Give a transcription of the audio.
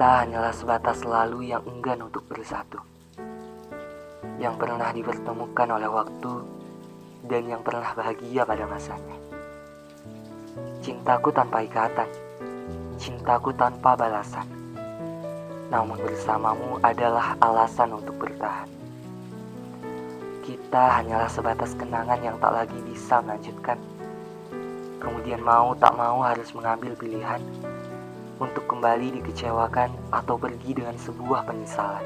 Kita hanyalah sebatas lalu yang enggan untuk bersatu. Yang pernah dipertemukan oleh waktu dan yang pernah bahagia pada masanya. Cintaku tanpa ikatan, cintaku tanpa balasan. Namun bersamamu adalah alasan untuk bertahan. Kita hanyalah sebatas kenangan yang tak lagi bisa melanjutkan. Kemudian mau tak mau harus mengambil pilihan untuk kembali dikecewakan atau pergi dengan sebuah penyesalan.